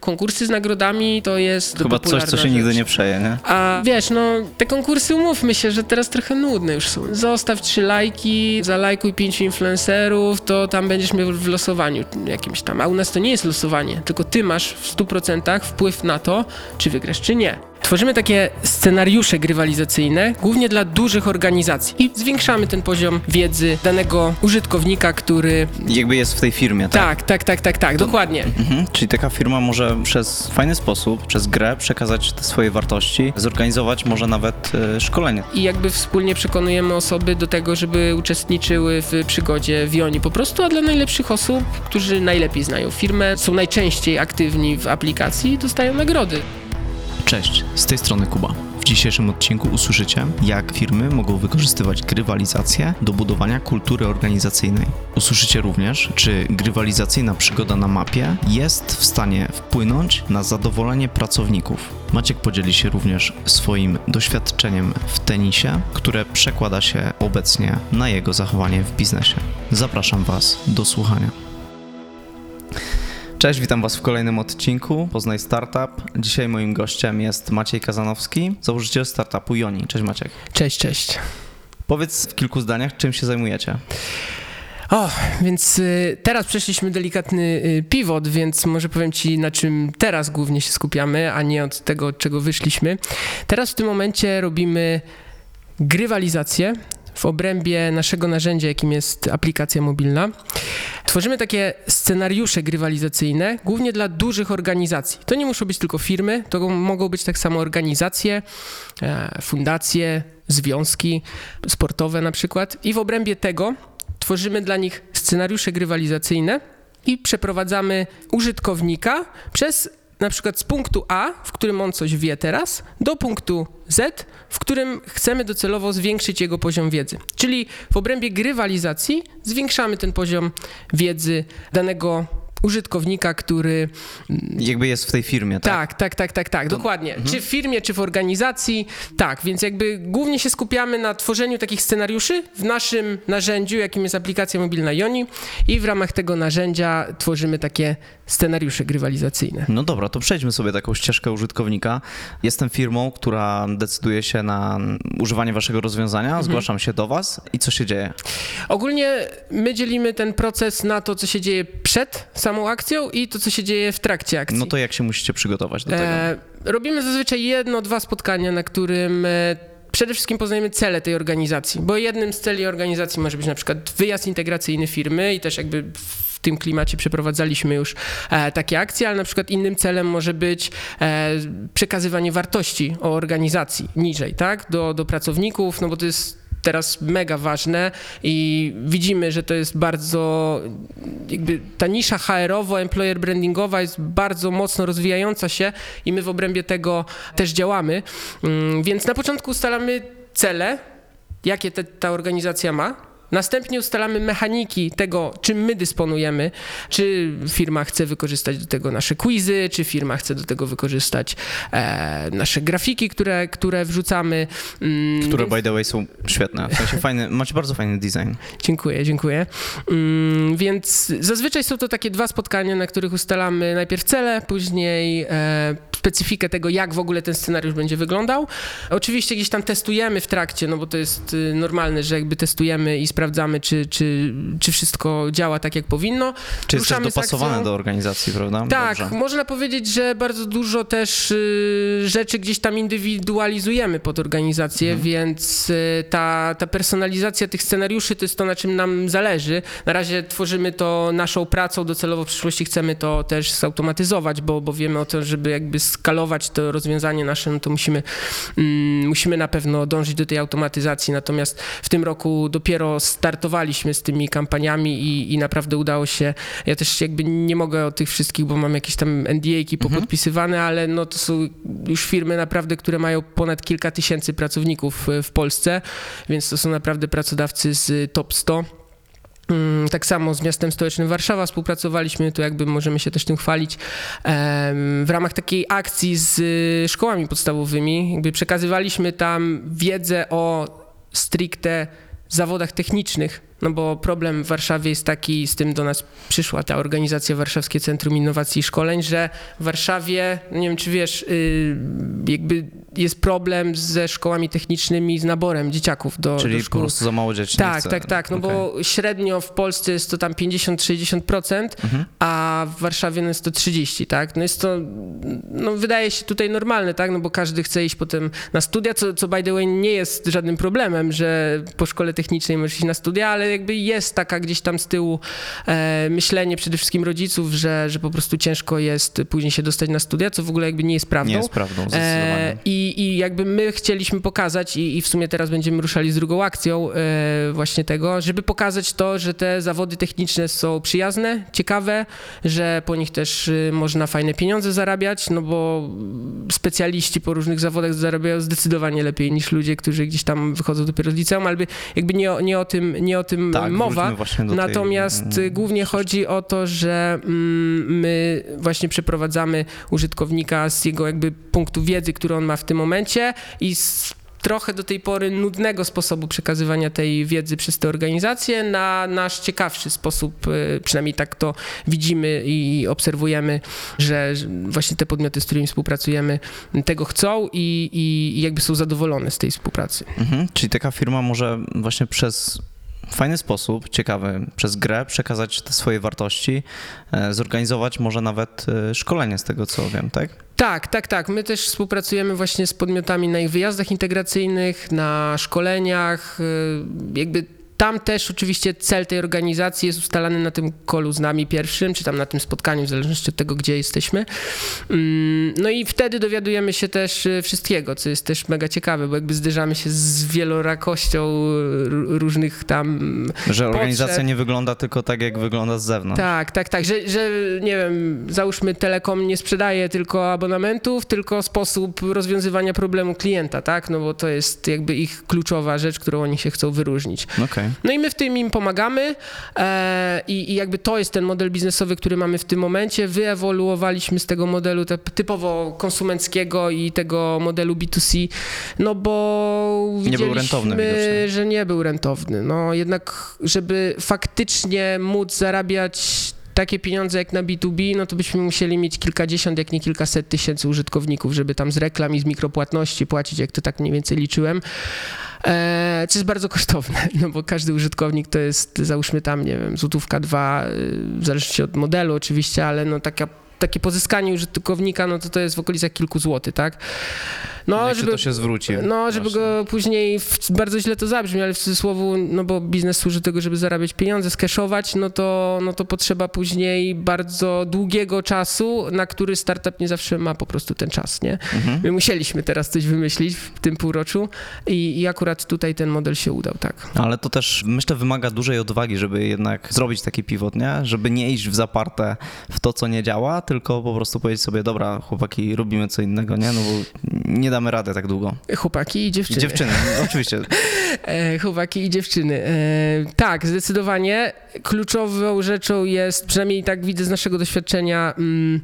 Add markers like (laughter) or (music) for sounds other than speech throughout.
Konkursy z nagrodami to jest Chyba coś, co się popularna nigdy rzecz. nie przeje, nie? A wiesz, no te konkursy umówmy się, że teraz trochę nudne już są. Zostaw trzy lajki, zalajkuj pięciu influencerów, to tam będziesz miał w losowaniu jakimś tam. A u nas to nie jest losowanie, tylko ty masz w 100% wpływ na to, czy wygrasz, czy nie. Tworzymy takie scenariusze grywalizacyjne, głównie dla dużych organizacji i zwiększamy ten poziom wiedzy danego użytkownika, który... Jakby jest w tej firmie, tak? Tak, tak, tak, tak, tak, dokładnie. Mhm. Czyli taka firma może przez fajny sposób, przez grę przekazać te swoje wartości, zorganizować może nawet e, szkolenie. i jakby wspólnie przekonujemy osoby do tego, żeby uczestniczyły w przygodzie Vioni po prostu, a dla najlepszych osób, którzy najlepiej znają firmę, są najczęściej aktywni w aplikacji, dostają nagrody. Cześć, z tej strony Kuba. W dzisiejszym odcinku usłyszycie, jak firmy mogą wykorzystywać grywalizację do budowania kultury organizacyjnej. Usłyszycie również, czy grywalizacyjna przygoda na mapie jest w stanie wpłynąć na zadowolenie pracowników. Maciek podzieli się również swoim doświadczeniem w tenisie, które przekłada się obecnie na jego zachowanie w biznesie. Zapraszam Was do słuchania. Cześć, witam Was w kolejnym odcinku Poznaj Startup. Dzisiaj moim gościem jest Maciej Kazanowski, założyciel startupu Joni. Cześć Maciek. Cześć, cześć. Powiedz w kilku zdaniach, czym się zajmujecie. O, więc y, teraz przeszliśmy delikatny y, pivot, więc może powiem Ci, na czym teraz głównie się skupiamy, a nie od tego, od czego wyszliśmy. Teraz w tym momencie robimy grywalizację w obrębie naszego narzędzia, jakim jest aplikacja mobilna. Tworzymy takie scenariusze grywalizacyjne, głównie dla dużych organizacji. To nie muszą być tylko firmy, to mogą być tak samo organizacje, e, fundacje, związki sportowe na przykład. I w obrębie tego tworzymy dla nich scenariusze grywalizacyjne i przeprowadzamy użytkownika przez na przykład z punktu A, w którym on coś wie teraz, do punktu Z, w którym chcemy docelowo zwiększyć jego poziom wiedzy. Czyli w obrębie grywalizacji zwiększamy ten poziom wiedzy danego użytkownika, który Jakby jest w tej firmie, tak? tak, tak, tak, tak, tak, dokładnie. Czy w firmie, czy w organizacji, tak, więc jakby głównie się skupiamy na tworzeniu takich scenariuszy w naszym narzędziu, jakim jest aplikacja mobilna Joni i w ramach tego narzędzia tworzymy takie scenariusze grywalizacyjne. No dobra, to przejdźmy sobie taką ścieżkę użytkownika. Jestem firmą, która decyduje się na używanie waszego rozwiązania, Mhm. zgłaszam się do was i co się dzieje? Ogólnie my dzielimy ten proces na to, co się dzieje przed samą akcją i to, co się dzieje w trakcie akcji. No to jak się musicie przygotować do tego? E, robimy zazwyczaj jedno, dwa spotkania, na którym e, przede wszystkim poznajemy cele tej organizacji, bo jednym z celi organizacji może być na przykład wyjazd integracyjny firmy i też jakby w tym klimacie przeprowadzaliśmy już e, takie akcje, ale na przykład innym celem może być e, przekazywanie wartości o organizacji niżej, tak, do, do pracowników, no bo to jest teraz mega ważne i widzimy, że to jest bardzo, jakby ta nisza HR-owo-employer brandingowa jest bardzo mocno rozwijająca się i my w obrębie tego też działamy. Mm, Więc na początku ustalamy cele, jakie te, ta organizacja ma. Następnie ustalamy mechaniki tego, czym my dysponujemy. Czy firma chce wykorzystać do tego nasze quizy, czy firma chce do tego wykorzystać e, nasze grafiki, które, które wrzucamy. Mm, Które więc- by the way są świetne. W sensie fajny, macie bardzo fajny design. Dziękuję, dziękuję. Mm, więc zazwyczaj są to takie dwa spotkania, na których ustalamy najpierw cele, później e, specyfikę tego, jak w ogóle ten scenariusz będzie wyglądał. Oczywiście gdzieś tam testujemy w trakcie, no bo to jest y, normalne, że jakby testujemy i sprawdzamy, czy, czy, czy wszystko działa tak, jak powinno. Czy jest też dopasowane do organizacji, prawda? Tak, Dobrze. można powiedzieć, że bardzo dużo też y, rzeczy gdzieś tam indywidualizujemy pod organizację, Mhm. więc y, ta, ta personalizacja tych scenariuszy to jest to, na czym nam zależy. Na razie tworzymy to naszą pracą, docelowo w przyszłości chcemy to też zautomatyzować, bo, bo wiemy o tym, żeby jakby skalować to rozwiązanie nasze, no to musimy, mm, musimy na pewno dążyć do tej automatyzacji. Natomiast w tym roku dopiero startowaliśmy z tymi kampaniami i, i naprawdę udało się. Ja też jakby nie mogę o tych wszystkich, bo mam jakieś tam NDA-ki popodpisywane, ale no to są już firmy naprawdę, które mają ponad kilka tysięcy pracowników e, w Polsce, więc to są naprawdę pracodawcy z top 100. Mm, Tak samo z miastem stołecznym Warszawa współpracowaliśmy, to jakby możemy się też tym chwalić. W ramach takiej akcji z y, szkołami podstawowymi, jakby przekazywaliśmy tam wiedzę o stricte zawodach technicznych no bo problem w Warszawie jest taki, z tym do nas przyszła ta organizacja Warszawskie Centrum Innowacji i Szkoleń, że w Warszawie, nie wiem czy wiesz, y, jakby jest problem ze szkołami technicznymi, z naborem dzieciaków do, Czyli do po szkół. prostu za mało dzieci Tak, tak, tak, no Okej. bo średnio w Polsce jest to tam 50-60%, Mhm. a w Warszawie no jest to 30, tak? No jest to, no wydaje się tutaj normalne, tak? No bo każdy chce iść potem na studia, co, co by the way nie jest żadnym problemem, że po szkole technicznej możesz iść na studia, ale jakby jest taka gdzieś tam z tyłu e, myślenie przede wszystkim rodziców, że, że po prostu ciężko jest później się dostać na studia, co w ogóle jakby nie jest prawdą. Nie jest prawdą, zdecydowanie. E, i, I jakby my chcieliśmy pokazać, i, i w sumie teraz będziemy ruszali z drugą akcją e, właśnie tego, żeby pokazać to, że te zawody techniczne są przyjazne, ciekawe, że po nich też y, można fajne pieniądze zarabiać, no bo specjaliści po różnych zawodach zarabiają zdecydowanie lepiej niż ludzie, którzy gdzieś tam wychodzą dopiero z liceum, ale jakby nie, nie, o, tym, nie o tym tak, mowa. do tej- Natomiast y, głównie chodzi o to, że mm, my właśnie przeprowadzamy użytkownika z jego jakby punktu wiedzy, który on ma w tym momencie i z trochę do tej pory nudnego sposobu przekazywania tej wiedzy przez te organizacje na nasz ciekawszy sposób, y, przynajmniej tak to widzimy i obserwujemy, że że właśnie te podmioty, z którymi współpracujemy, tego chcą i, i jakby są zadowolone z tej współpracy. Mhm. Czyli taka firma może właśnie przez fajny sposób, ciekawy, przez grę przekazać te swoje wartości, e, zorganizować może nawet e, szkolenie z tego, co wiem, tak? Tak, tak, tak. My też współpracujemy właśnie z podmiotami na ich wyjazdach integracyjnych, na szkoleniach. y, Jakby tam też oczywiście cel tej organizacji jest ustalany na tym kolu z nami pierwszym, czy tam na tym spotkaniu, w zależności od tego, gdzie jesteśmy. Mm, No i wtedy dowiadujemy się też y, wszystkiego, co jest też mega ciekawe, bo jakby zderzamy się z wielorakością różnych tam Że organizacja Potrzeb. nie wygląda tylko tak, jak wygląda z zewnątrz. tak, tak, tak, że, że nie wiem, załóżmy Telekom nie sprzedaje tylko abonamentów, tylko sposób rozwiązywania problemu klienta, tak? No bo to jest jakby ich kluczowa rzecz, którą oni się chcą wyróżnić. Okej. No i my w tym im pomagamy e, i, i jakby to jest ten model biznesowy, który mamy w tym momencie. Wyewoluowaliśmy z tego modelu te, typowo konsumenckiego i tego modelu B2C, no bo Nie był rentowny widocznie. że nie był rentowny. No jednak, żeby faktycznie móc zarabiać takie pieniądze jak na B2B, no to byśmy musieli mieć kilkadziesiąt, jak nie kilkaset tysięcy użytkowników, żeby tam z reklam i z mikropłatności płacić, jak to tak mniej więcej liczyłem. E, co jest bardzo kosztowne, (laughs) no bo każdy użytkownik to jest, załóżmy tam, nie wiem, złotówka, dwa, y, w zależności od modelu oczywiście, ale no taka, takie pozyskanie użytkownika, no to to jest w okolicach kilku złotych, tak? No, Jak żeby, to się zwróci. no, żeby właśnie. go później, w, bardzo źle to zabrzmi, ale w cudzysłowie, no bo biznes służy tego, żeby zarabiać pieniądze, skeszować, no to, no to potrzeba później bardzo długiego czasu, na który startup nie zawsze ma po prostu ten czas, nie? Mhm. My musieliśmy teraz coś wymyślić w tym półroczu i, i akurat tutaj ten model się udał, tak. Ale to też myślę wymaga dużej odwagi, żeby jednak zrobić taki pivot, nie? Żeby nie iść w zaparte w to, co nie działa, tylko po prostu powiedzieć sobie, dobra, chłopaki, robimy co innego, nie? No bo nie damy rady tak długo. Chłopaki i dziewczyny. dziewczyny, no, (laughs) oczywiście. E, chłopaki i dziewczyny. E, tak, zdecydowanie. Kluczową rzeczą jest, przynajmniej tak widzę z naszego doświadczenia, mm,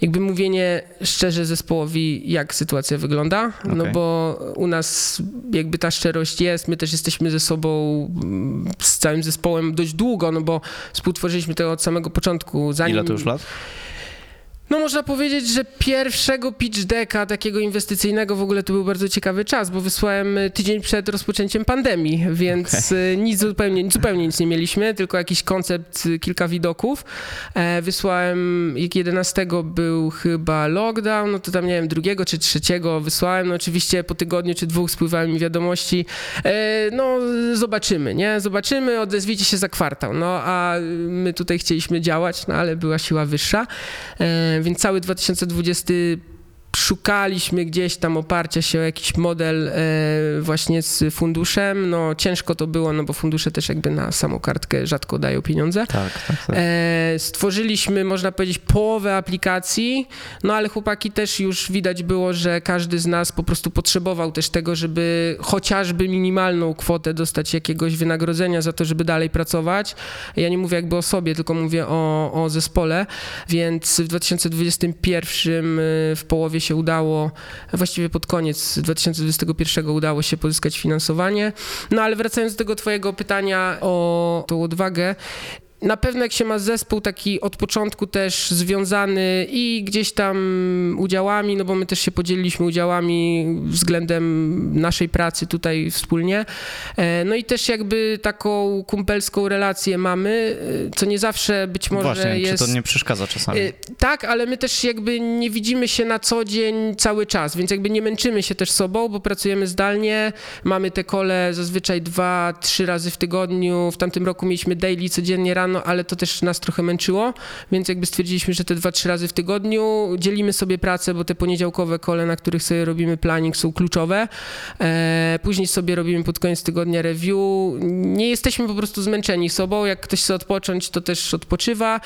jakby mówienie szczerze zespołowi, jak sytuacja wygląda, no Okej. bo u nas jakby ta szczerość jest, my też jesteśmy ze sobą, z całym zespołem dość długo, no bo współtworzyliśmy to od samego początku. Zanim, Ile to już lat? No można powiedzieć, że pierwszego pitch decka takiego inwestycyjnego w ogóle to był bardzo ciekawy czas, bo wysłałem y, tydzień przed rozpoczęciem pandemii, więc y, nic zupełnie, zupełnie nic nie mieliśmy, tylko jakiś koncept, y, kilka widoków. E, Wysłałem, jak 11 był chyba lockdown, no to tam nie wiem, drugiego czy trzeciego wysłałem, no oczywiście po tygodniu czy dwóch spływały mi wiadomości, e, no zobaczymy, nie, zobaczymy, odezwijcie się za kwartał, no a my tutaj chcieliśmy działać, no ale była siła wyższa. E, Więc cały 2020 szukaliśmy gdzieś tam oparcia się o jakiś model e, właśnie z funduszem. No ciężko to było, no bo fundusze też jakby na samą kartkę rzadko dają pieniądze. Tak, tak, tak. E, stworzyliśmy, można powiedzieć, połowę aplikacji, no ale chłopaki też już widać było, że każdy z nas po prostu potrzebował też tego, żeby chociażby minimalną kwotę dostać jakiegoś wynagrodzenia za to, żeby dalej pracować. Ja nie mówię jakby o sobie, tylko mówię o, o zespole, więc w 2021 y, w połowie się udało, właściwie pod koniec 2021 udało się pozyskać finansowanie. No ale wracając do tego twojego pytania o tą odwagę, na pewno jak się ma zespół taki od początku też związany i gdzieś tam udziałami, no bo my też się podzieliliśmy udziałami względem naszej pracy tutaj wspólnie. E, No i też jakby taką kumpelską relację mamy, e, co nie zawsze być może Właśnie, jest... czy to nie przeszkadza czasami? Y, Tak, ale my też jakby nie widzimy się na co dzień cały czas, więc jakby nie męczymy się też sobą, bo pracujemy zdalnie, mamy te kole zazwyczaj dwa, trzy razy w tygodniu. W tamtym roku mieliśmy daily codziennie rano, ale to też nas trochę męczyło, więc jakby stwierdziliśmy, że te dwa, trzy razy w tygodniu dzielimy sobie pracę, bo te poniedziałkowe kole, na których sobie robimy planning są kluczowe. E, później sobie robimy pod koniec tygodnia review. Nie jesteśmy po prostu zmęczeni sobą. Jak ktoś chce odpocząć, to też odpoczywa.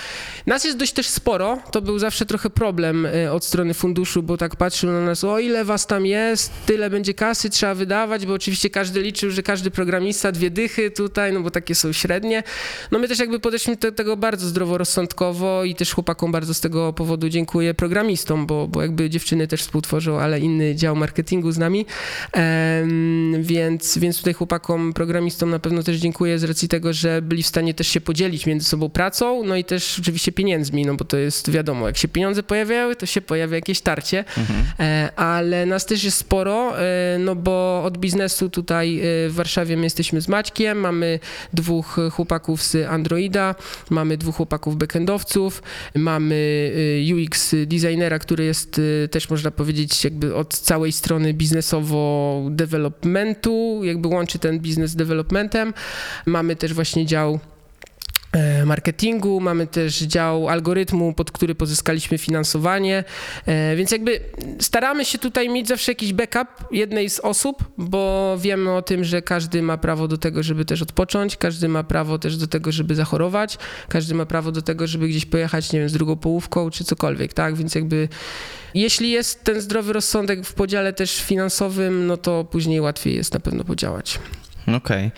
Nas jest dość też sporo. To był zawsze trochę problem e, od strony funduszu, bo tak patrzył na nas, o ile was tam jest, tyle będzie kasy, trzeba wydawać, bo oczywiście każdy liczył, że każdy programista dwie dychy tutaj, no bo takie są średnie. No my też jakby podeszliśmy do tego bardzo zdroworozsądkowo i też chłopakom bardzo z tego powodu dziękuję programistom, bo, bo jakby dziewczyny też współtworzą, ale inny dział marketingu z nami. Em, więc, więc tutaj chłopakom, programistom na pewno też dziękuję z racji tego, że byli w stanie też się podzielić między sobą pracą, no i też oczywiście pieniędzmi, no bo to jest wiadomo, jak się pieniądze pojawiają, to się pojawia jakieś tarcie, e, ale nas też jest sporo, e, no bo od biznesu tutaj e, w Warszawie my jesteśmy z Maćkiem, mamy dwóch chłopaków z Androida, mamy dwóch chłopaków backendowców, mamy e, UX designera, który jest e, też można powiedzieć jakby od całej strony biznesowo-developmentu, jakby łączy ten biznes z developmentem. Mamy też właśnie dział marketingu, mamy też dział algorytmu, pod który pozyskaliśmy finansowanie, E, więc jakby staramy się tutaj mieć zawsze jakiś backup jednej z osób, bo wiemy o tym, że każdy ma prawo do tego, żeby też odpocząć, każdy ma prawo też do tego, żeby zachorować, każdy ma prawo do tego, żeby gdzieś pojechać, nie wiem, z drugą połówką czy cokolwiek, tak, więc jakby jeśli jest ten zdrowy rozsądek w podziale też finansowym, no to później łatwiej jest na pewno podziałać. Okej.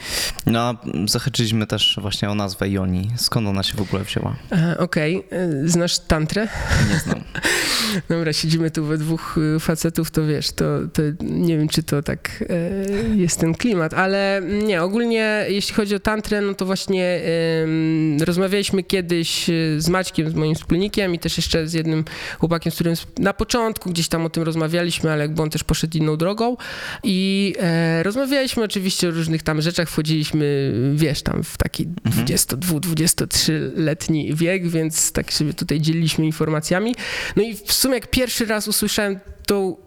No a zahaczyliśmy też właśnie o nazwę Joni. Skąd ona się w ogóle wzięła? E, Okej, e, znasz tantrę? Nie znam. (laughs) Dobra, siedzimy tu we dwóch y, facetów, to wiesz, to, to nie wiem, czy to tak e, jest ten klimat, ale nie, ogólnie jeśli chodzi o tantrę, no to właśnie em, rozmawialiśmy kiedyś z Maćkiem, z moim wspólnikiem i też jeszcze z jednym chłopakiem, z którym na początku gdzieś tam o tym rozmawialiśmy, ale jakby on też poszedł inną drogą i e, rozmawialiśmy oczywiście o różnych tam rzeczach, wchodziliśmy, wiesz, tam w taki 22-23-letni wiek, więc tak sobie tutaj dzieliliśmy informacjami. No i w sumie jak pierwszy raz usłyszałem tą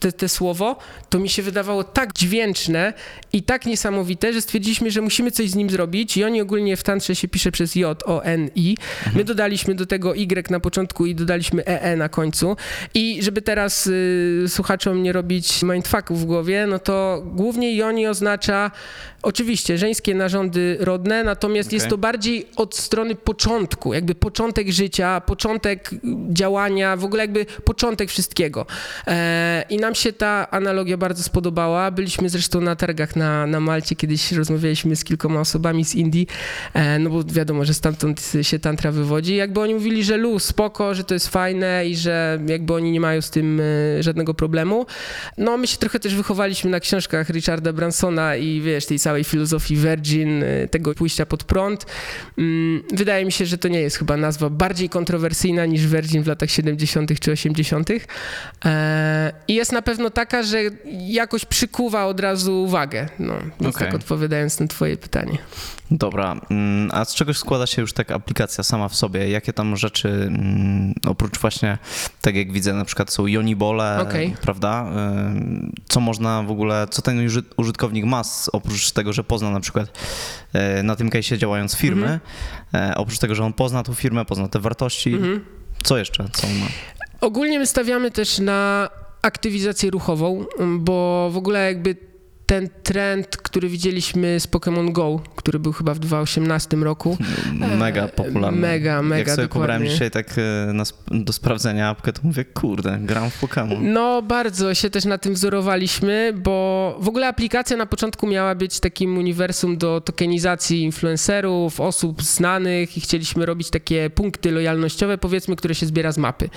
te, te słowo, to mi się wydawało tak dźwięczne i tak niesamowite, że stwierdziliśmy, że musimy coś z nim zrobić i oni ogólnie w tantrze się pisze przez J, O, N, I. My dodaliśmy do tego Y na początku i dodaliśmy EE na końcu i żeby teraz y, słuchaczom nie robić mindfucków w głowie, no to głównie Joni oznacza oczywiście żeńskie narządy rodne, natomiast jest Okej. to bardziej od strony początku, jakby początek życia, początek działania, w ogóle jakby początek wszystkiego. E, I nam się ta analogia bardzo spodobała. Byliśmy zresztą na targach na, na Malcie, kiedyś rozmawialiśmy z kilkoma osobami z Indii, e, no bo wiadomo, że stamtąd się tantra wywodzi. Jakby oni mówili, że luz, spoko, że to jest fajne i że jakby oni nie mają z tym e, żadnego problemu. No my się trochę też wychowaliśmy na książkach Richarda Bransona i wiesz, tej całej filozofii Virgin, y, tego pójścia pod prąd. Mm, Wydaje mi się, że to nie jest chyba nazwa bardziej kontrowersyjna niż Virgin w latach 70. czy 80. E, I jest na pewno taka, że jakoś przykuwa od razu uwagę. No, więc Okej. tak odpowiadając na twoje pytanie. Dobra, mm, a z czegoś składa się już taka aplikacja sama w sobie? Jakie tam rzeczy, mm, oprócz właśnie, tak jak widzę, na przykład są Jonibole, Okej. prawda? Ym, Co można w ogóle, co ten uży- użytkownik ma, oprócz tego, że pozna na przykład e, na tym case'ie działając firmy, e, oprócz tego, że on pozna tą firmę, pozna te wartości, Mhm. co jeszcze, co on ma? Ogólnie my stawiamy też na aktywizację ruchową, bo w ogóle jakby ten trend, który widzieliśmy z Pokémon Go, który był chyba w 2018 roku. Mega popularny. Mega, mega, Jak sobie pobrałem dokładnie. dzisiaj tak e, na, do sprawdzenia apkę, to mówię, kurde, gram w Pokémon. No, bardzo się też na tym wzorowaliśmy, bo w ogóle aplikacja na początku miała być takim uniwersum do tokenizacji influencerów, osób znanych i chcieliśmy robić takie punkty lojalnościowe, powiedzmy, które się zbiera z mapy.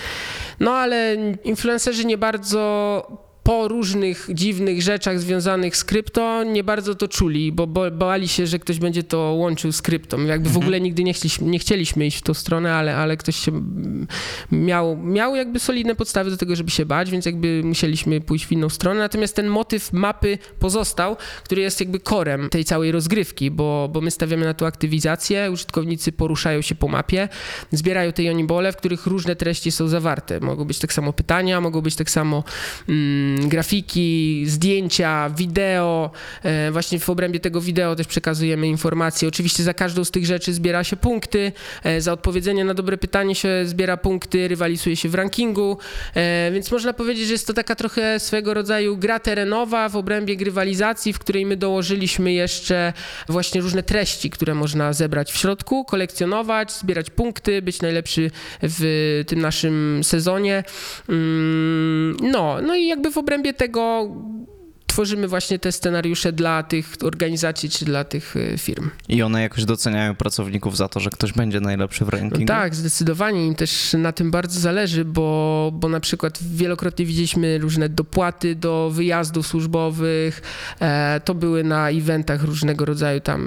No, ale influencerzy nie bardzo po różnych dziwnych rzeczach związanych z krypto nie bardzo to czuli, bo bo bali się, że ktoś będzie to łączył z kryptą. Jakby w ogóle nigdy nie chcieliśmy, nie chcieliśmy iść w tą stronę, ale, ale ktoś się miał, miał jakby solidne podstawy do tego, żeby się bać, więc jakby musieliśmy pójść w inną stronę. Natomiast ten motyw mapy pozostał, który jest jakby korem tej całej rozgrywki, bo, bo my stawiamy na to aktywizację, użytkownicy poruszają się po mapie, zbierają te jonibole, w których różne treści są zawarte. Mogą być tak samo pytania, mogą być tak samo mm, grafiki, zdjęcia, wideo. E, właśnie w obrębie tego wideo też przekazujemy informacje. Oczywiście za każdą z tych rzeczy zbiera się punkty, e, za odpowiedzenie na dobre pytanie się zbiera punkty, rywalizuje się w rankingu, e, więc można powiedzieć, że jest to taka trochę swego rodzaju gra terenowa w obrębie grywalizacji, w której my dołożyliśmy jeszcze właśnie różne treści, które można zebrać w środku, kolekcjonować, zbierać punkty, być najlepszy w tym naszym sezonie. Mm, No, no i jakby w obrębie tego tworzymy właśnie te scenariusze dla tych organizacji czy dla tych e, firm. I one jakoś doceniają pracowników za to, że ktoś będzie najlepszy w rankingu? No tak, zdecydowanie im też na tym bardzo zależy, bo, bo na przykład wielokrotnie widzieliśmy różne dopłaty do wyjazdów służbowych. E, to były na eventach różnego rodzaju tam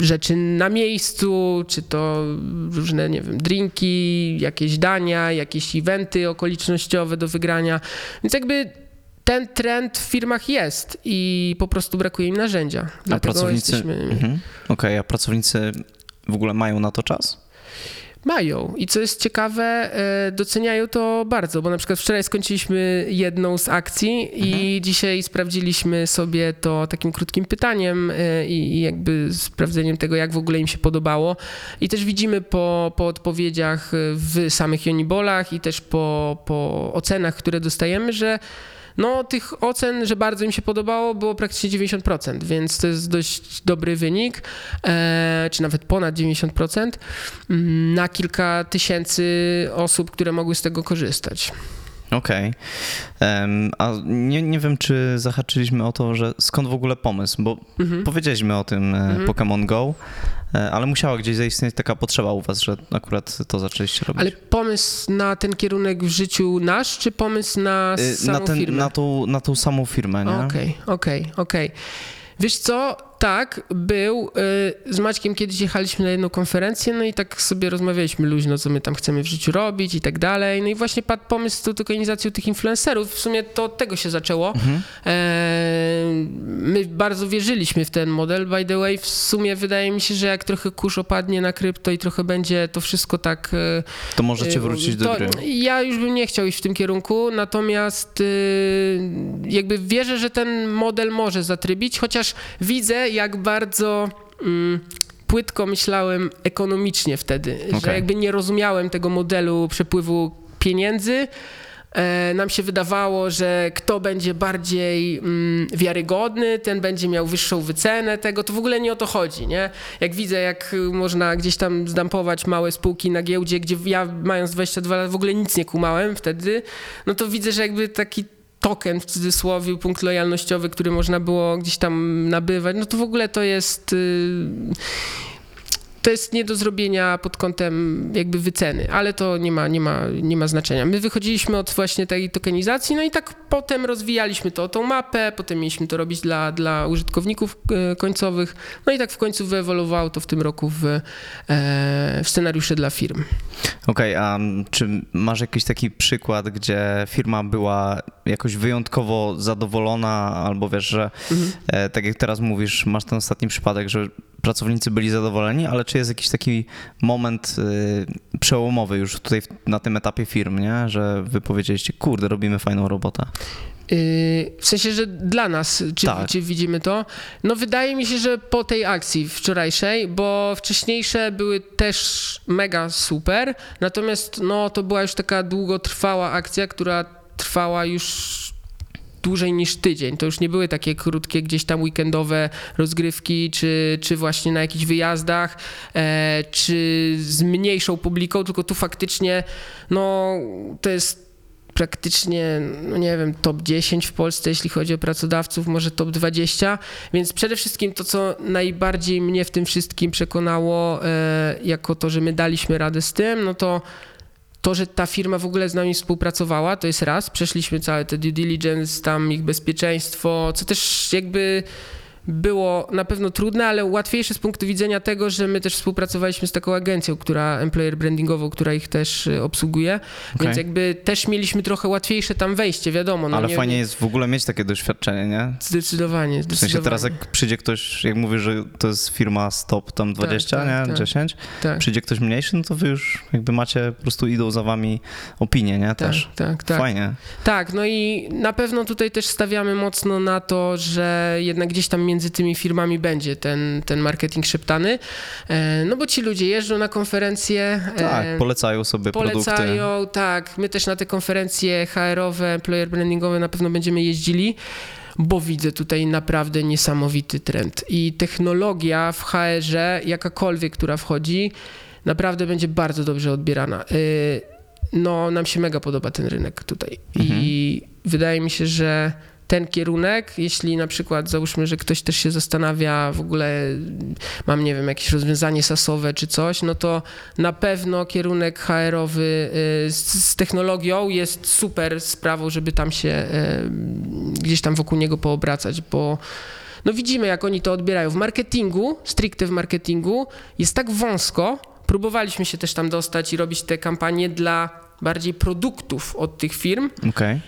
rzeczy na miejscu, czy to różne, nie wiem, drinki, jakieś dania, jakieś eventy okolicznościowe do wygrania. Więc jakby ten trend w firmach jest i po prostu brakuje im narzędzia. A pracownicy... jesteśmy... Mhm. Okej, a pracownicy w ogóle mają na to czas? Mają i co jest ciekawe, e, doceniają to bardzo, bo na przykład wczoraj skończyliśmy jedną z akcji i dzisiaj sprawdziliśmy sobie to takim krótkim pytaniem e, i jakby sprawdzeniem tego, jak w ogóle im się podobało. I też widzimy po, po odpowiedziach w samych Unibolach i też po, po ocenach, które dostajemy, że no, tych ocen, że bardzo im się podobało, było praktycznie 90%, więc to jest dość dobry wynik, e, czy nawet ponad 90% mm, na kilka tysięcy osób, które mogły z tego korzystać. Okej. Em, A nie, nie wiem, czy zahaczyliśmy o to, że skąd w ogóle pomysł, bo Mhm. powiedzieliśmy o tym e, Pokémon Go, e, ale musiała gdzieś zaistnieć taka potrzeba u was, że akurat to zaczęliście robić. Ale pomysł na ten kierunek w życiu nasz, czy pomysł na Y, samą na, ten, firmę? na, tą, na tą samą firmę, nie? Okej, okej, okej. Wiesz co, tak, był. y, Z Maćkiem kiedyś jechaliśmy na jedną konferencję, no i tak sobie rozmawialiśmy luźno, co my tam chcemy w życiu robić i tak dalej. No i właśnie padł pomysł z tą tokenizacją tych influencerów. W sumie to od tego się zaczęło. E, My bardzo wierzyliśmy w ten model. By the way, w sumie wydaje mi się, że jak trochę kurz opadnie na krypto i trochę będzie to wszystko tak e, To możecie Y, wrócić do to gry. Ja już bym nie chciał iść w tym kierunku, natomiast y, jakby wierzę, że ten model może zatrybić, chociaż widzę, jak bardzo mm, płytko myślałem ekonomicznie wtedy, że Okej. jakby nie rozumiałem tego modelu przepływu pieniędzy. E, Nam się wydawało, że kto będzie bardziej mm, wiarygodny, ten będzie miał wyższą wycenę tego. To w ogóle nie o to chodzi, nie? Jak widzę, jak można gdzieś tam zdampować małe spółki na giełdzie, gdzie ja mając 22 lat w ogóle nic nie kumałem wtedy, no to widzę, że jakby taki token w cudzysłowie, punkt lojalnościowy, który można było gdzieś tam nabywać, no to w ogóle to jest... y, to jest nie do zrobienia pod kątem jakby wyceny, ale to nie ma, nie ma, nie ma znaczenia. My wychodziliśmy od właśnie tej tokenizacji, no i tak potem rozwijaliśmy to, tą mapę, potem mieliśmy to robić dla, dla użytkowników e, końcowych, no i tak w końcu wyewoluowało to w tym roku w, e, w scenariusze dla firm. Okej, a czy masz jakiś taki przykład, gdzie firma była jakoś wyjątkowo zadowolona, albo wiesz, że Mhm. e, tak jak teraz mówisz, masz ten ostatni przypadek, że pracownicy byli zadowoleni, ale czy jest jakiś taki moment y, przełomowy już tutaj w, na tym etapie firm, nie? że wy powiedzieliście, kurde, robimy fajną robotę. Yy, W sensie, że dla nas, czy, Tak. czy widzimy to? No wydaje mi się, że po tej akcji wczorajszej, bo wcześniejsze były też mega super, natomiast no to była już taka długotrwała akcja, która trwała już dłużej niż tydzień. To już nie były takie krótkie, gdzieś tam weekendowe rozgrywki, czy, czy właśnie na jakichś wyjazdach, e, czy z mniejszą publiką, tylko tu faktycznie, no to jest praktycznie, no nie wiem, top 10 w Polsce, jeśli chodzi o pracodawców, może top 20. Więc przede wszystkim to, co najbardziej mnie w tym wszystkim przekonało, e, jako to, że my daliśmy radę z tym, no to to, że ta firma w ogóle z nami współpracowała, to jest raz. Przeszliśmy całe te due diligence, tam ich bezpieczeństwo, co też jakby było na pewno trudne, ale łatwiejsze z punktu widzenia tego, że my też współpracowaliśmy z taką agencją, która employer brandingową, która ich też y, obsługuje, Okej. więc jakby też mieliśmy trochę łatwiejsze tam wejście, wiadomo. No Ale nie, fajnie jest w ogóle mieć takie doświadczenie, nie? Zdecydowanie, W zdecydowanie. sensie teraz jak przyjdzie ktoś, jak mówisz, że to jest firma stop tam 20, tak, nie? tak. 10, tak, przyjdzie ktoś mniejszy, no to wy już jakby macie, po prostu idą za wami opinie, nie? tak, Też. tak, tak. Fajnie. Tak, no i na pewno tutaj też stawiamy mocno na to, że jednak gdzieś tam między tymi firmami będzie ten, ten marketing szeptany, e, no bo ci ludzie jeżdżą na konferencje. Tak, e, polecają sobie produkty. Polecają, tak. My też na te konferencje HR-owe, employer brandingowe na pewno będziemy jeździli, bo widzę tutaj naprawdę niesamowity trend. I technologia w HR-ze, jakakolwiek, która wchodzi, naprawdę będzie bardzo dobrze odbierana. Y, No, nam się mega podoba ten rynek tutaj. I wydaje mi się, że ten kierunek, jeśli na przykład załóżmy, że ktoś też się zastanawia w ogóle, mam nie wiem, jakieś rozwiązanie sasowe czy coś, no to na pewno kierunek HR-owy y, z, technologią jest super sprawą, żeby tam się y, gdzieś tam wokół niego poobracać, bo no widzimy, jak oni to odbierają. W marketingu, stricte w marketingu, jest tak wąsko. Próbowaliśmy się też tam dostać i robić te kampanie dla bardziej produktów od tych firm Okej.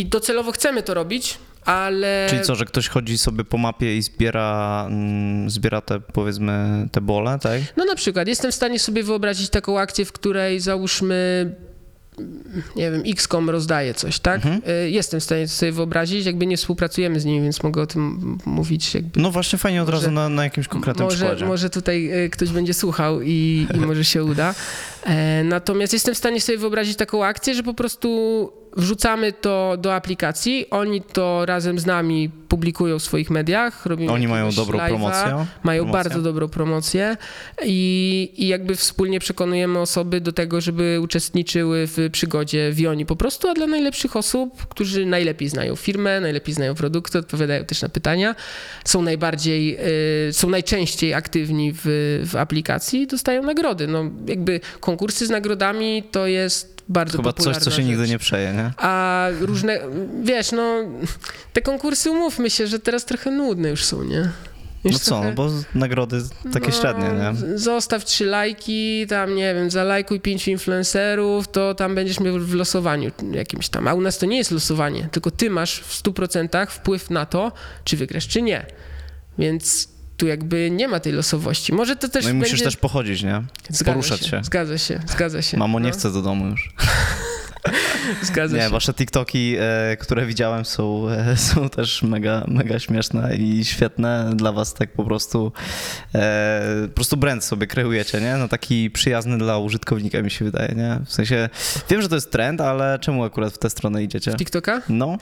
I docelowo chcemy to robić, ale... Czyli co, że ktoś chodzi sobie po mapie i zbiera, mm, zbiera te, powiedzmy, te bole, tak? No na przykład jestem w stanie sobie wyobrazić taką akcję, w której załóżmy nie wiem, XCOM rozdaje coś, tak? Y, Jestem w stanie sobie wyobrazić, jakby nie współpracujemy z nimi, więc mogę o tym mówić jakby No właśnie fajnie od Może- razu na, na jakimś konkretnym może, przykładzie. może tutaj y, ktoś będzie słuchał i, i (laughs) może się uda. E, natomiast jestem w stanie sobie wyobrazić taką akcję, że po prostu wrzucamy to do aplikacji, oni to razem z nami publikują w swoich mediach. Robimy Oni mają dobrą live'a, promocję. Mają bardzo dobrą promocję i, i jakby wspólnie przekonujemy osoby do tego, żeby uczestniczyły w przygodzie Wioni po prostu, a dla najlepszych osób, którzy najlepiej znają firmę, najlepiej znają produkty, odpowiadają też na pytania, są najbardziej, y, są najczęściej aktywni w, w aplikacji, dostają nagrody. No jakby konkursy z nagrodami to jest bardzo Chyba coś, popularna co się nigdy rzecz. nie przeje, nie? A różne, wiesz, no te konkursy umówmy się, że teraz trochę nudne już są, nie? Już No co, trochę- no bo nagrody takie no, średnie, nie? Zostaw trzy lajki, tam nie wiem, zalajkuj pięciu influencerów, to tam będziesz miał w losowaniu jakimś tam. A u nas to nie jest losowanie, tylko ty masz w 100% wpływ na to, czy wygrasz, czy nie. Więc tu jakby nie ma tej losowości. Może to też No i będzie... musisz też pochodzić, nie? Zgadza poruszać się. Zgadza się, zgadza się. Mamo, nie no, chcę do domu już. Zgadza Nie, się. wasze TikToki, e, które widziałem, są, e, (laughs) są też mega, mega śmieszne i świetne. Dla was tak po prostu e, po prostu brand sobie kreujecie, nie? No taki przyjazny dla użytkownika mi się wydaje, nie? W sensie, wiem, że to jest trend, ale czemu akurat w tę stronę idziecie? TikToka? No,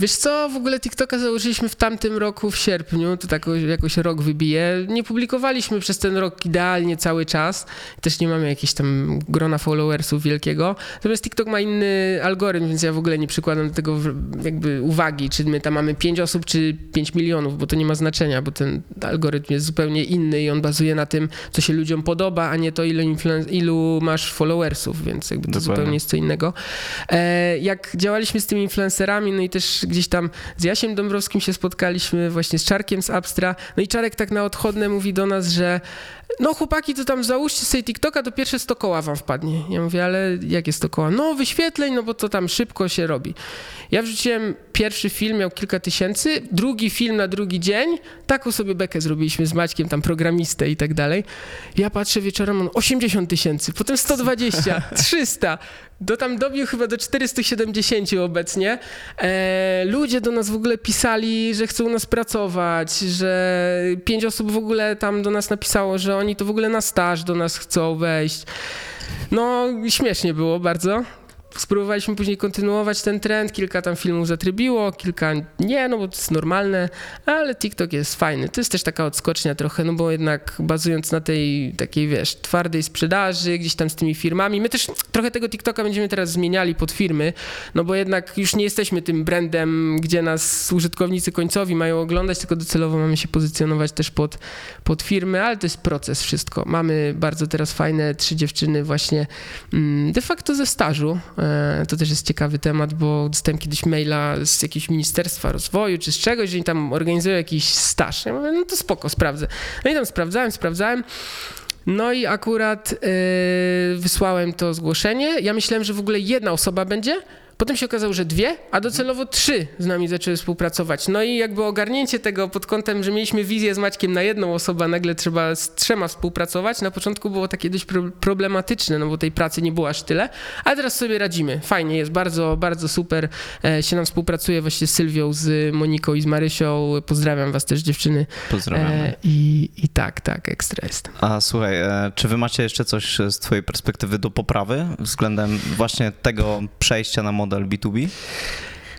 Wiesz co, w ogóle TikToka założyliśmy w tamtym roku w sierpniu, to tak jakoś rok wybije. Nie publikowaliśmy przez ten rok idealnie cały czas. Też nie mamy jakiegoś tam grona followersów wielkiego. Natomiast TikTok ma inny algorytm, więc ja w ogóle nie przykładam do tego jakby uwagi, czy my tam mamy 5 osób, czy 5 milionów, bo to nie ma znaczenia, bo ten algorytm jest zupełnie inny i on bazuje na tym, co się ludziom podoba, a nie to, ilu, ilu masz followersów, więc jakby to Dokładnie. zupełnie jest co innego. E, jak działaliśmy z tymi influencerami, no i też gdzieś tam z Jasiem Dąbrowskim się spotkaliśmy, właśnie z Czarkiem z Abstra, no i Czarek tak na odchodne mówi do nas, że no chłopaki, to tam załóżcie sobie TikToka, to pierwsze 100 koła wam wpadnie. Ja mówię, ale jakie 100 koła? No wyświetleń, no bo to tam szybko się robi. Ja wrzuciłem pierwszy film, miał kilka tysięcy, drugi film na drugi dzień, taką sobie bekę zrobiliśmy z Maćkiem, tam programistę i tak dalej. Ja patrzę wieczorem, on 80 tysięcy, potem 120, 300, (laughs) do tam dobił chyba do 470 obecnie. E, ludzie do nas w ogóle pisali, że chcą u nas pracować, że pięć osób w ogóle tam do nas napisało, że oni to w ogóle na staż do nas chcą wejść. No, śmiesznie było bardzo. Spróbowaliśmy później kontynuować ten trend, kilka tam filmów zatrybiło, kilka nie, no bo to jest normalne, ale TikTok jest fajny. To jest też taka odskocznia trochę, no bo jednak bazując na tej takiej, wiesz, twardej sprzedaży, gdzieś tam z tymi firmami, my też trochę tego TikToka będziemy teraz zmieniali pod firmy, no bo jednak już nie jesteśmy tym brandem, gdzie nas użytkownicy końcowi mają oglądać, tylko docelowo mamy się pozycjonować też pod, pod firmy, ale to jest proces wszystko. Mamy bardzo teraz fajne trzy dziewczyny właśnie mm, de facto ze stażu. E, To też jest ciekawy temat, bo dostałem kiedyś maila z jakiegoś Ministerstwa Rozwoju czy z czegoś, że oni tam organizują jakiś staż. Ja mówię, no to spoko, sprawdzę. No i tam sprawdzałem, sprawdzałem. No i akurat yy, wysłałem to zgłoszenie. Ja myślałem, że w ogóle jedna osoba będzie. Potem się okazało, że dwie, a docelowo trzy z nami zaczęły współpracować. No i jakby ogarnięcie tego pod kątem, że mieliśmy wizję z Maćkiem na jedną osobę, a nagle trzeba z trzema współpracować, na początku było takie dość pro- problematyczne, no bo tej pracy nie było aż tyle, ale teraz sobie radzimy. Fajnie jest, bardzo, bardzo super e, się nam współpracuje właśnie z Sylwią, z Moniką i z Marysią. Pozdrawiam was też dziewczyny. Pozdrawiamy. E, i, I tak, tak, ekstra jest. A słuchaj, e, czy wy macie jeszcze coś z twojej perspektywy do poprawy względem właśnie tego przejścia na model B2B?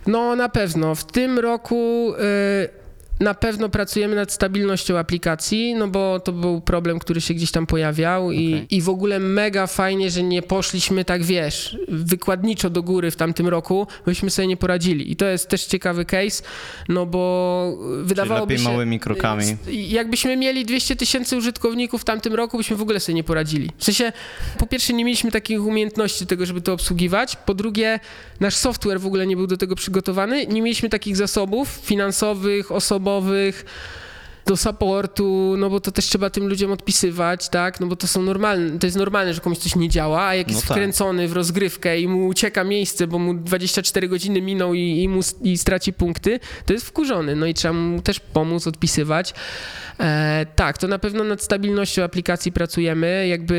No na pewno. W tym roku y, na pewno pracujemy nad stabilnością aplikacji, no bo to był problem, który się gdzieś tam pojawiał i, Okej. i w ogóle mega fajnie, że nie poszliśmy tak, wiesz, wykładniczo do góry w tamtym roku, byśmy sobie nie poradzili. I to jest też ciekawy case, no bo wydawałoby lepiej się... małymi krokami. Jakbyśmy mieli 200 tysięcy użytkowników w tamtym roku, byśmy w ogóle sobie nie poradzili. W sensie, po pierwsze, nie mieliśmy takich umiejętności tego, żeby to obsługiwać. Po drugie, nasz software w ogóle nie był do tego przygotowany. Nie mieliśmy takich zasobów finansowych, osobowych osobowych, do supportu, no bo to też trzeba tym ludziom odpisywać, tak? No bo to są normalne, to jest normalne, że komuś coś nie działa, a jak No jest tak. wkręcony w rozgrywkę i mu ucieka miejsce, bo mu 24 godziny miną i, i, mu, i straci punkty, to jest wkurzony, no i trzeba mu też pomóc, odpisywać. E, tak, to na pewno nad stabilnością aplikacji pracujemy, jakby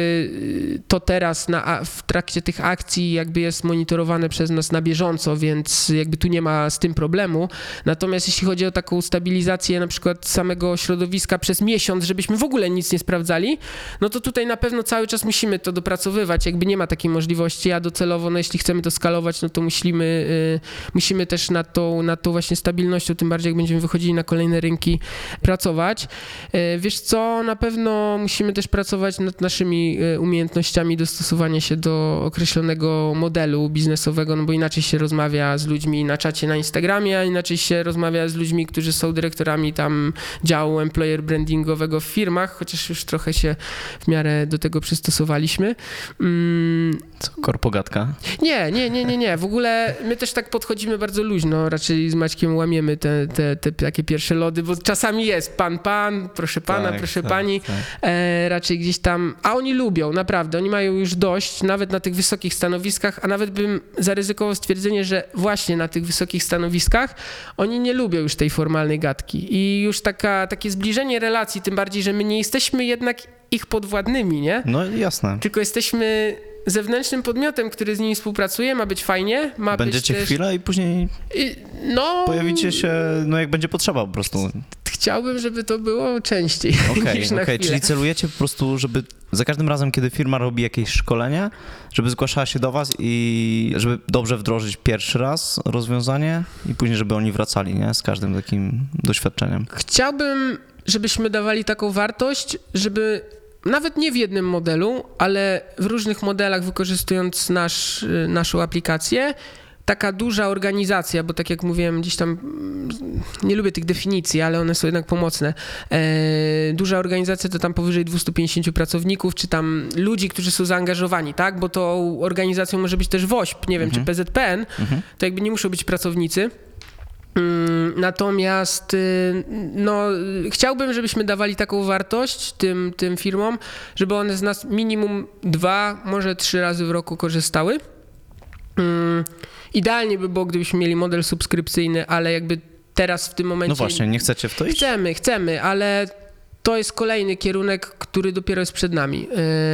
y, to teraz na, w trakcie tych akcji jakby jest monitorowane przez nas na bieżąco, więc jakby tu nie ma z tym problemu. Natomiast jeśli chodzi o taką stabilizację na przykład samego środowiska przez miesiąc, żebyśmy w ogóle nic nie sprawdzali, no to tutaj na pewno cały czas musimy to dopracowywać, jakby nie ma takiej możliwości, a docelowo, no jeśli chcemy to skalować, no to musimy, y, musimy też nad tą, nad tą właśnie stabilnością, tym bardziej jak będziemy wychodzili na kolejne rynki, pracować. Y, Wiesz co, na pewno musimy też pracować nad naszymi y, umiejętnościami dostosowania się do określonego modelu biznesowego, no bo inaczej się rozmawia z ludźmi na czacie na Instagramie, a inaczej się rozmawia z ludźmi, którzy są dyrektorami tam działu employer brandingowego w firmach, chociaż już trochę się w miarę do tego przystosowaliśmy. Mm, Co, korpogatka? nie, nie, nie, nie, nie. W ogóle my też tak podchodzimy bardzo luźno. Raczej z Maćkiem łamiemy te, te, te takie pierwsze lody, bo czasami jest pan, pan, proszę pana, Tak, proszę tak, pani. tak. E, raczej gdzieś tam. A oni lubią, naprawdę. Oni mają już dość, nawet na tych wysokich stanowiskach, a nawet bym zaryzykował stwierdzenie, że właśnie na tych wysokich stanowiskach oni nie lubią już tej formalnej gadki. I już taka, takie zbliżenie relacji, tym bardziej, że my nie jesteśmy jednak ich podwładnymi, nie? No jasne. Tylko jesteśmy zewnętrznym podmiotem, który z nimi współpracuje, ma być fajnie, ma Będziecie być też... chwilę i później I- No, pojawicie się, no jak będzie potrzeba po prostu. Chciałbym, żeby to było częściej Okej, (laughs) okej, chwilę. czyli celujecie po prostu, żeby za każdym razem, kiedy firma robi jakieś szkolenie, żeby zgłaszała się do was i żeby dobrze wdrożyć pierwszy raz rozwiązanie i później, żeby oni wracali, nie? Z każdym takim doświadczeniem. Chciałbym, żebyśmy dawali taką wartość, żeby nawet nie w jednym modelu, ale w różnych modelach wykorzystując nasz, y, naszą aplikację, taka duża organizacja, bo tak jak mówiłem, gdzieś tam mm, nie lubię tych definicji, ale one są jednak pomocne. E, duża organizacja to tam powyżej 250 pracowników, czy tam ludzi, którzy są zaangażowani, tak? Bo tą organizacją może być też WOŚP, nie wiem, czy PZPN, Mhm. to jakby nie muszą być pracownicy. Mm, Natomiast y, no, chciałbym, żebyśmy dawali taką wartość tym, tym firmom, żeby one z nas minimum dwa, może trzy razy w roku korzystały. Mm, Idealnie by było, gdybyśmy mieli model subskrypcyjny, ale jakby teraz w tym momencie. No właśnie, nie chcecie w to iść? Chcemy, chcemy, ale to jest kolejny kierunek, który dopiero jest przed nami.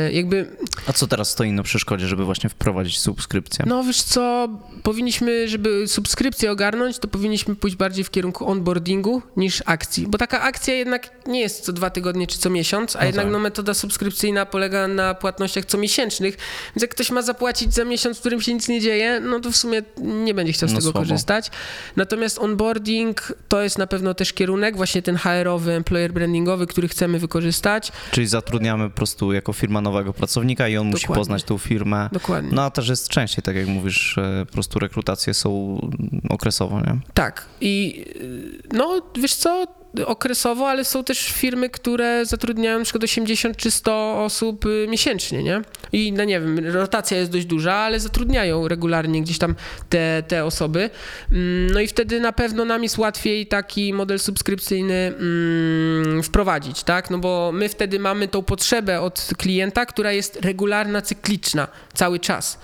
Yy, jakby A co teraz stoi na przeszkodzie, żeby właśnie wprowadzić subskrypcję? No wiesz co, powinniśmy, żeby subskrypcję ogarnąć, to powinniśmy pójść bardziej w kierunku onboardingu niż akcji, bo taka akcja jednak nie jest co dwa tygodnie czy co miesiąc, a No jednak tak. no, metoda subskrypcyjna polega na płatnościach comiesięcznych, więc jak ktoś ma zapłacić za miesiąc, w którym się nic nie dzieje, no to w sumie nie będzie chciał z No tego słabo. korzystać. Natomiast onboarding to jest na pewno też kierunek, właśnie ten HR-owy, employer brandingowy, który chcemy wykorzystać. Czyli zatrudniamy po prostu jako firma nowego pracownika i on musi Dokładnie. poznać tą firmę. Dokładnie. No a też jest częściej, tak jak mówisz, e, po prostu rekrutacje są okresowo, nie? Tak. I y, no, wiesz co, okresowo, ale są też firmy, które zatrudniają przykład 80 czy 100 osób y, miesięcznie, nie? I no nie wiem, rotacja jest dość duża, ale zatrudniają regularnie gdzieś tam te, te osoby. Mm, No i wtedy na pewno nam jest łatwiej taki model subskrypcyjny mm, wprowadzić, tak? No bo my wtedy mamy tą potrzebę od klienta, która jest regularna, cykliczna cały czas.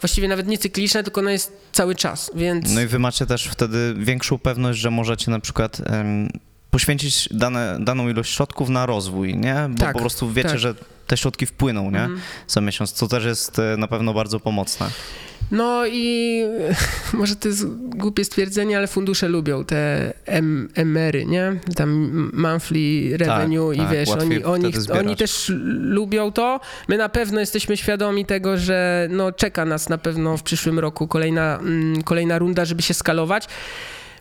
Właściwie nawet nie cykliczna, tylko ona jest cały czas, więc... No i wy macie też wtedy większą pewność, że możecie na przykład poświęcić dane, daną ilość środków na rozwój, nie? Bo Tak, po prostu wiecie, tak. że te środki wpłyną, nie? Mhm. Za miesiąc, co też jest e, na pewno bardzo pomocne. No i (laughs) może to jest głupie stwierdzenie, ale fundusze lubią te emery, nie? Tam monthly revenue i tak, wiesz, oni, oni, oni też lubią to. My na pewno jesteśmy świadomi tego, że no, czeka nas na pewno w przyszłym roku kolejna, mm, kolejna runda, żeby się skalować.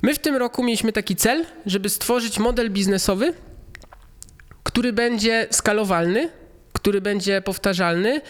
My w tym roku mieliśmy taki cel, żeby stworzyć model biznesowy, który będzie skalowalny, który będzie powtarzalny.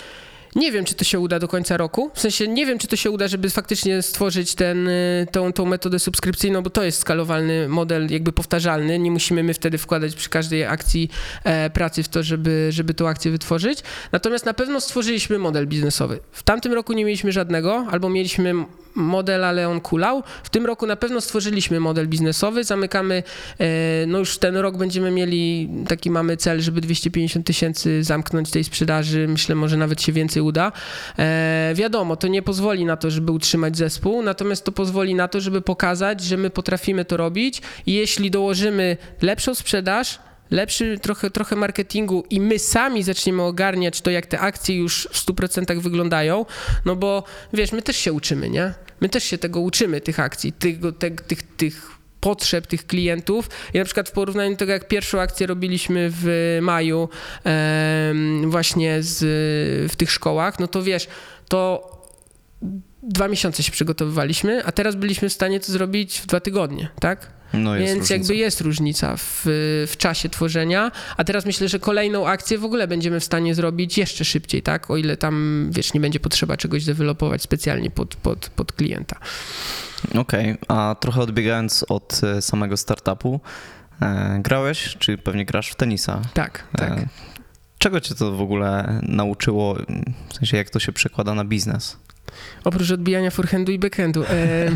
Nie wiem, czy to się uda do końca roku. W sensie nie wiem, czy to się uda, żeby faktycznie stworzyć ten, y, tą, tą metodę subskrypcyjną, bo to jest skalowalny model, jakby powtarzalny. Nie musimy my wtedy wkładać przy każdej akcji e, pracy w to, żeby, żeby tą akcję wytworzyć. Natomiast na pewno stworzyliśmy model biznesowy. W tamtym roku nie mieliśmy żadnego, albo mieliśmy model, ale on kulał. W tym roku na pewno stworzyliśmy model biznesowy. Zamykamy, e, no już ten rok będziemy mieli, taki mamy cel, żeby 250 tysięcy zamknąć tej sprzedaży. Myślę, może nawet się więcej uda. E, wiadomo, to nie pozwoli na to, żeby utrzymać zespół, natomiast to pozwoli na to, żeby pokazać, że my potrafimy to robić i jeśli dołożymy lepszą sprzedaż, lepszy trochę, trochę marketingu i my sami zaczniemy ogarniać to, jak te akcje już w 100% wyglądają, no bo wiesz, my też się uczymy, nie? My też się tego uczymy, tych akcji, te, tych, tych potrzeb tych klientów. I na przykład w porównaniu do tego, jak pierwszą akcję robiliśmy w maju właśnie z, w tych szkołach, no to wiesz, to dwa miesiące się przygotowywaliśmy, a teraz byliśmy w stanie to zrobić w dwa tygodnie, tak? No jest Więc różnica. jakby jest różnica w, w czasie tworzenia, a teraz myślę, że kolejną akcję w ogóle będziemy w stanie zrobić jeszcze szybciej, tak? O ile tam, wiesz, nie będzie potrzeba czegoś dewelopować specjalnie pod, pod, pod klienta. Okej, a trochę odbiegając od e, samego startupu, e, grałeś, czy pewnie grasz w tenisa? Tak, tak. E, czego cię to w ogóle nauczyło, w sensie jak to się przekłada na biznes? Oprócz odbijania forehandu i backhandu. E,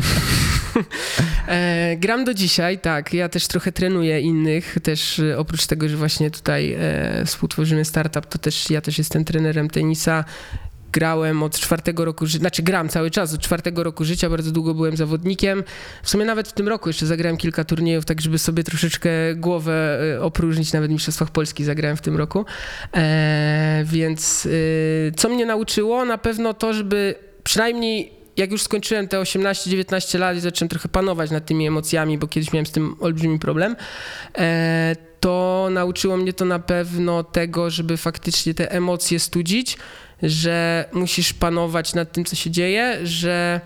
(laughs) e, gram do dzisiaj, tak. Ja też trochę trenuję innych. Też e, oprócz tego, że właśnie tutaj e, współtworzymy startup, to też ja też jestem trenerem tenisa. Grałem od czwartego roku życia, znaczy gram cały czas, od czwartego roku życia, bardzo długo byłem zawodnikiem. W sumie nawet w tym roku jeszcze zagrałem kilka turniejów, tak żeby sobie troszeczkę głowę e, opróżnić, nawet w Mistrzostwach Polski zagrałem w tym roku. E, więc e, co mnie nauczyło? Na pewno to, żeby przynajmniej jak już skończyłem te 18-19 lat i zacząłem trochę panować nad tymi emocjami, bo kiedyś miałem z tym olbrzymi problem, e, to nauczyło mnie to na pewno tego, żeby faktycznie te emocje studzić, że musisz panować nad tym, co się dzieje, że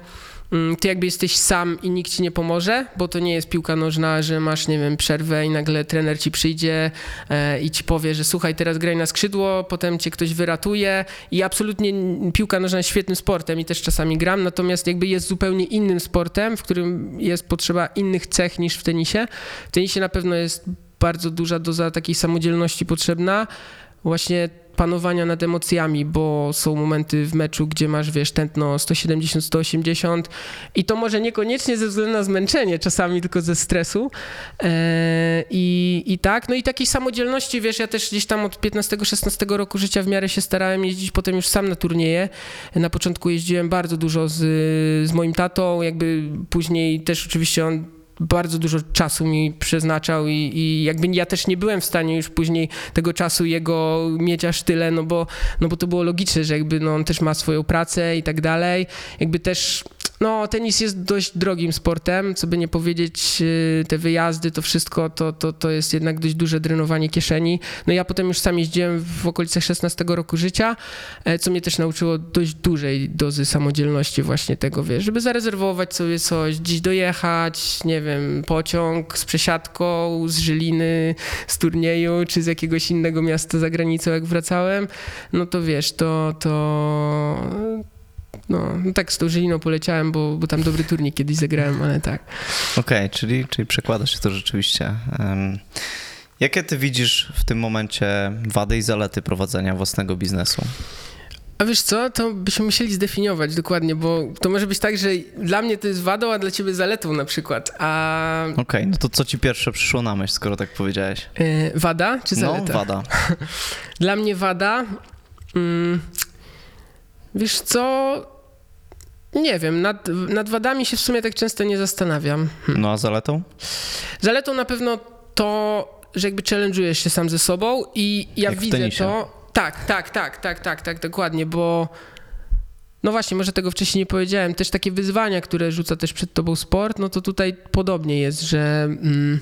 ty jakby jesteś sam i nikt ci nie pomoże, bo to nie jest piłka nożna, że masz, nie wiem, przerwę i nagle trener ci przyjdzie e, i ci powie, że słuchaj, teraz graj na skrzydło, potem cię ktoś wyratuje i absolutnie piłka nożna jest świetnym sportem i też czasami gram, natomiast jakby jest zupełnie innym sportem, w którym jest potrzeba innych cech niż w tenisie. W tenisie na pewno jest bardzo duża doza takiej samodzielności potrzebna, właśnie panowania nad emocjami, bo są momenty w meczu, gdzie masz, wiesz, tętno 170, 180 i to może niekoniecznie ze względu na zmęczenie, czasami tylko ze stresu. E, I, I tak, no i takiej samodzielności, wiesz, ja też gdzieś tam od 15-16 roku życia w miarę się starałem jeździć potem już sam na turnieje. Na początku jeździłem bardzo dużo z, z moim tatą, jakby później też oczywiście on bardzo dużo czasu mi przeznaczał i, i jakby ja też nie byłem w stanie już później tego czasu jego mieć aż tyle, no bo, no bo to było logiczne, że jakby no on też ma swoją pracę i tak dalej. Jakby też no, tenis jest dość drogim sportem, co by nie powiedzieć, yy, te wyjazdy, to wszystko, to, to, to jest jednak dość duże drenowanie kieszeni. No ja potem już sam jeździłem w okolicach 16 roku życia, e, co mnie też nauczyło dość dużej dozy samodzielności właśnie tego, wiesz, żeby zarezerwować sobie coś, gdzieś dojechać, nie wiem, pociąg z przesiadką, z Żyliny, z turnieju, czy z jakiegoś innego miasta za granicą, jak wracałem, no to wiesz, to, to no, no tak z tą Żyliną poleciałem, bo, bo tam dobry turniej kiedyś zagrałem, ale tak. Okej, czyli, czyli przekłada się to rzeczywiście. Em, Jakie ty widzisz w tym momencie wady i zalety prowadzenia własnego biznesu? A wiesz co, to byśmy musieli zdefiniować dokładnie, bo to może być tak, że dla mnie to jest wadą, a dla ciebie zaletą na przykład. A Okej, no to co ci pierwsze przyszło na myśl, skoro tak powiedziałeś? e, wada czy No, zaleta? wada. (laughs) Dla mnie wada. Mm, wiesz co? Nie wiem, nad, nad wadami się w sumie tak często nie zastanawiam. No a zaletą? Zaletą na pewno to, że jakby challenge'ujesz się sam ze sobą i ja Jak widzę to. Tak, tak, tak, tak, tak, tak, dokładnie, bo no właśnie, może tego wcześniej nie powiedziałem, też takie wyzwania, które rzuca też przed tobą sport, no to tutaj podobnie jest, że, mm,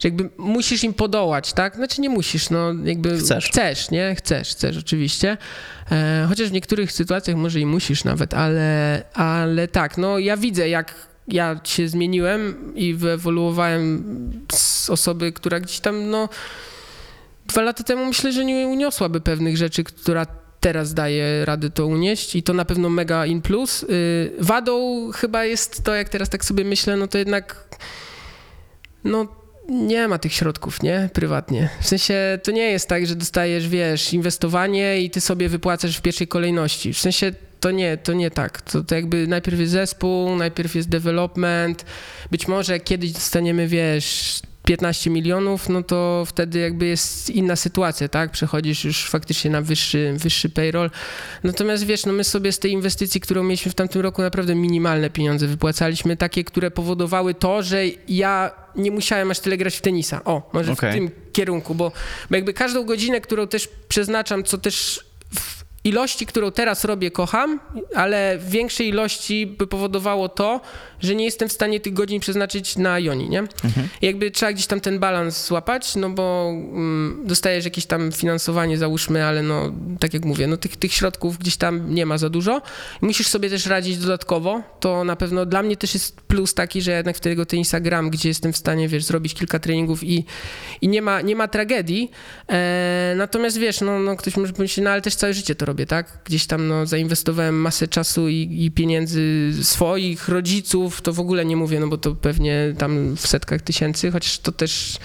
że jakby musisz im podołać, tak? Znaczy nie musisz, no jakby Chcesz. chcesz nie? Chcesz, chcesz oczywiście. E, chociaż w niektórych sytuacjach może i musisz nawet, ale, ale tak, no ja widzę jak ja się zmieniłem i wyewoluowałem z osoby, która gdzieś tam, no dwa lata temu myślę, że nie uniosłaby pewnych rzeczy, która teraz daje radę to unieść i to na pewno mega in plus. Y, Wadą chyba jest to, jak teraz tak sobie myślę, no to jednak no nie ma tych środków, nie? Prywatnie. W sensie to nie jest tak, że dostajesz, wiesz, inwestowanie i ty sobie wypłacasz w pierwszej kolejności. W sensie to nie, to nie tak. To, to jakby najpierw jest zespół, najpierw jest development. Być może kiedyś dostaniemy, wiesz, 15 milionów, no to wtedy jakby jest inna sytuacja, tak? Przechodzisz już faktycznie na wyższy, wyższy payroll. Natomiast wiesz, no my sobie z tej inwestycji, którą mieliśmy w tamtym roku, naprawdę minimalne pieniądze wypłacaliśmy, takie, które powodowały to, że ja nie musiałem aż tyle grać w tenisa. O, może Okej. w tym kierunku, bo, bo jakby każdą godzinę, którą też przeznaczam, co też ilości, którą teraz robię, kocham, ale w większej ilości by powodowało to, że nie jestem w stanie tych godzin przeznaczyć na Joni, nie? I jakby trzeba gdzieś tam ten balans złapać, no bo mm, dostajesz jakieś tam finansowanie, załóżmy, ale no, tak jak mówię, no tych, tych środków gdzieś tam nie ma za dużo. Musisz sobie też radzić dodatkowo, to na pewno dla mnie też jest plus taki, że jednak w tego tenisa gram, gdzie jestem w stanie, wiesz, zrobić kilka treningów i, i nie, ma, nie ma tragedii. E, natomiast wiesz, no, no ktoś może powiedzieć, no ale też całe życie to robię, tak? Gdzieś tam no, zainwestowałem masę czasu i, i pieniędzy swoich, rodziców, to w ogóle nie mówię, no bo to pewnie tam w setkach tysięcy, chociaż to też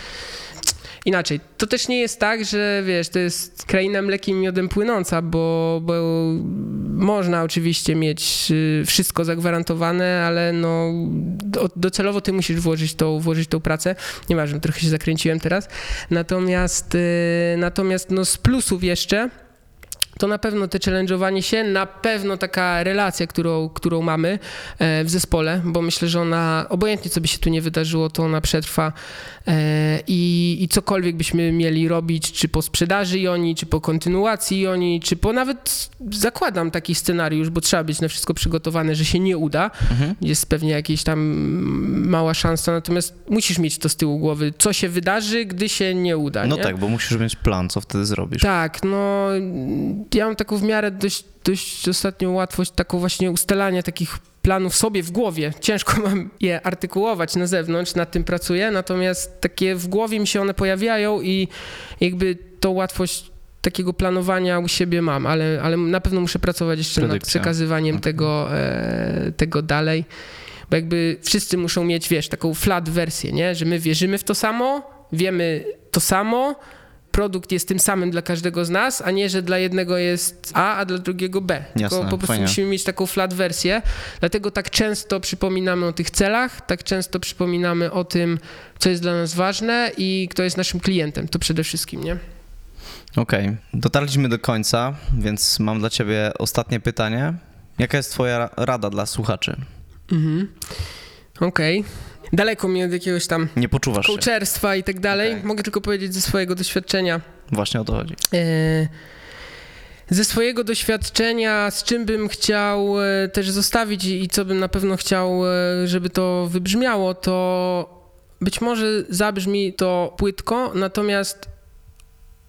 inaczej. To też nie jest tak, że wiesz, to jest kraina mlekiem i miodem płynąca, bo, bo można oczywiście mieć y, wszystko zagwarantowane, ale no do, docelowo ty musisz włożyć tą, włożyć tą pracę. Nieważne, trochę się zakręciłem teraz. Natomiast, y, natomiast no z plusów jeszcze to na pewno te challenge'owanie się, na pewno taka relacja, którą, którą mamy e, w zespole, bo myślę, że ona, obojętnie co by się tu nie wydarzyło, to ona przetrwa i, i cokolwiek byśmy mieli robić, czy po sprzedaży Joni, czy po kontynuacji Joni, czy po nawet, zakładam taki scenariusz, bo trzeba być na wszystko przygotowane, że się nie uda, jest pewnie jakaś tam mała szansa, natomiast musisz mieć to z tyłu głowy, co się wydarzy, gdy się nie uda. No nie? tak, bo musisz mieć plan, co wtedy zrobisz. Tak, no ja mam taką w miarę dość, dość ostatnią łatwość taką właśnie ustalania takich planów sobie w głowie. Ciężko (laughs) mam je artykułować na zewnątrz, nad tym pracuję, natomiast takie w głowie mi się one pojawiają i jakby tą łatwość takiego planowania u siebie mam, ale, ale na pewno muszę pracować jeszcze nad Predykcja. przekazywaniem Okej. tego, e, tego dalej, bo jakby wszyscy muszą mieć, wiesz, taką flat wersję, nie? że my wierzymy w to samo, wiemy to samo, produkt jest tym samym dla każdego z nas, a nie, że dla jednego jest A, a dla drugiego B. Tylko Jasne, po prostu fajnie. musimy mieć taką flat wersję. Dlatego tak często przypominamy o tych celach, tak często przypominamy o tym, co jest dla nas ważne i kto jest naszym klientem. To przede wszystkim, nie? Okej, dotarliśmy do końca, więc mam dla ciebie ostatnie pytanie. Jaka jest twoja ra- rada dla słuchaczy? Mhm. Okej. Daleko mi od jakiegoś tam Nie poczuwasz się. coacherstwa i tak dalej. Okej. Mogę tylko powiedzieć ze swojego doświadczenia. Właśnie o to chodzi. E, Ze swojego doświadczenia, z czym bym chciał e, też zostawić i i co bym na pewno chciał, e, żeby to wybrzmiało, to być może zabrzmi to płytko, natomiast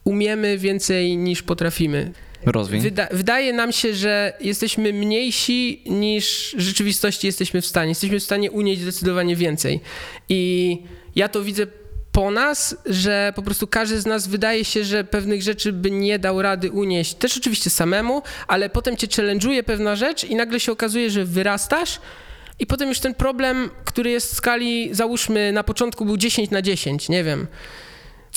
umiemy więcej niż potrafimy. Rozwiń. Wyda- wydaje nam się, że jesteśmy mniejsi niż w rzeczywistości jesteśmy w stanie. Jesteśmy w stanie unieść zdecydowanie więcej. I ja to widzę po nas, że po prostu każdy z nas wydaje się, że pewnych rzeczy by nie dał rady unieść. Też oczywiście samemu, ale potem cię challenge'uje pewna rzecz i nagle się okazuje, że wyrastasz. I potem już ten problem, który jest w skali, załóżmy, na początku był 10 na 10, nie wiem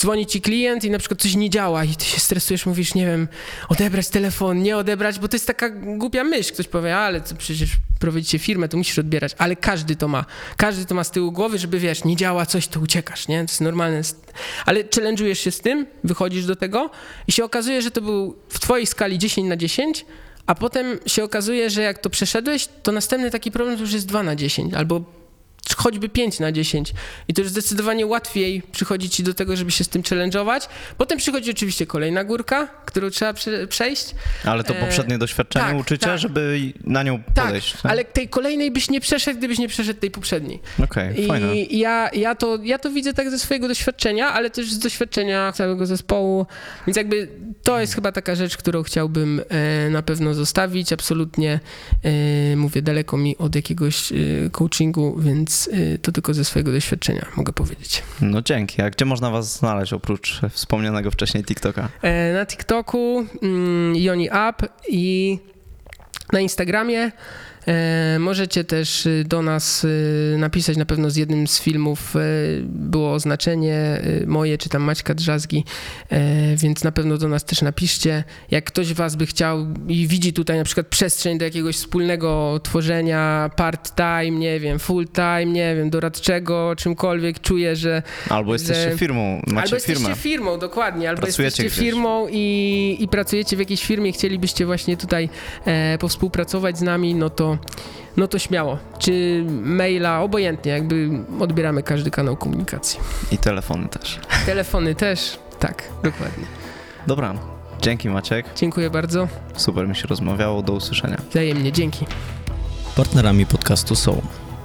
dzwoni ci klient i na przykład coś nie działa i ty się stresujesz, mówisz, nie wiem, odebrać telefon, nie odebrać, bo to jest taka głupia myśl. Ktoś powie, ale to przecież prowadzicie firmę, to musisz odbierać, ale każdy to ma. Każdy to ma z tyłu głowy, żeby wiesz, nie działa coś, to uciekasz, nie? To jest normalne. Ale challenge'ujesz się z tym, wychodzisz do tego i się okazuje, że to był w twojej skali 10 na 10, a potem się okazuje, że jak to przeszedłeś, to następny taki problem to już jest 2 na 10 albo choćby 5 na 10. I to już zdecydowanie łatwiej przychodzi ci do tego, żeby się z tym challenge'ować. Potem przychodzi oczywiście kolejna górka, którą trzeba prze- przejść. Ale to E, poprzednie doświadczenie tak, uczy cię, tak. żeby na nią Tak, podejść. ale tej kolejnej byś nie przeszedł, gdybyś nie przeszedł tej poprzedniej. Okej, fajne. I ja, ja, to, ja to widzę tak ze swojego doświadczenia, ale też z doświadczenia całego zespołu. Więc jakby to jest chyba taka rzecz, którą chciałbym e, na pewno zostawić. Absolutnie e, mówię daleko mi od jakiegoś coachingu, więc e, to tylko ze swojego doświadczenia mogę powiedzieć. No dzięki. A gdzie można was znaleźć oprócz wspomnianego wcześniej TikToka? E, na TikToku mm, Joni Up i na Instagramie. E, możecie też y, do nas y, napisać na pewno z jednym z filmów y, było oznaczenie y, moje czy tam Maćka Drzazgi, e, więc na pewno do nas też napiszcie. Jak ktoś was by chciał i widzi tutaj na przykład przestrzeń do jakiegoś wspólnego tworzenia part-time, nie wiem, full-time, nie wiem, doradczego, czymkolwiek, czuję, że Albo jesteście Że- firmą, macie albo jesteście firmę. firmą, dokładnie, albo Pracujecie jesteście gdzieś. firmą i, i pracujecie w jakiejś firmie, chcielibyście właśnie tutaj e, powspółpracować z nami, no to, no to śmiało. Czy maila, obojętnie, jakby odbieramy każdy kanał komunikacji. I telefony też. Telefony też, tak, dokładnie. Dobra. Dzięki Maciek. Dziękuję bardzo, Super mi się rozmawiało. Do usłyszenia. wzajemnie, dzięki. Partnerami podcastu są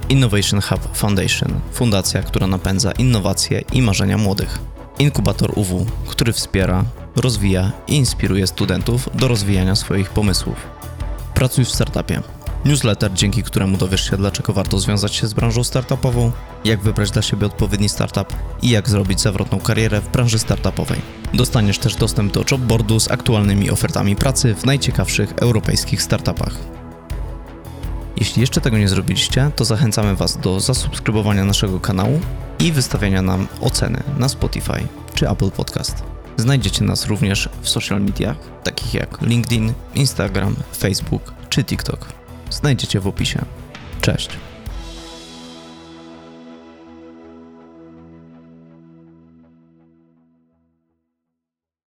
Innovation Hub Foundation, fundacja, która napędza innowacje i marzenia młodych. Inkubator UW, który wspiera, rozwija i inspiruje studentów do rozwijania swoich pomysłów. Pracuj w startupie. Newsletter, dzięki któremu dowiesz się, dlaczego warto związać się z branżą startupową, jak wybrać dla siebie odpowiedni startup i jak zrobić zawrotną karierę w branży startupowej. Dostaniesz też dostęp do jobboardu z aktualnymi ofertami pracy w najciekawszych europejskich startupach. Jeśli jeszcze tego nie zrobiliście, to zachęcamy Was do zasubskrybowania naszego kanału i wystawiania nam oceny na Spotify czy Apple Podcast. Znajdziecie nas również w social mediach, takich jak LinkedIn, Instagram, Facebook czy TikTok. Znajdziecie w opisie. Cześć!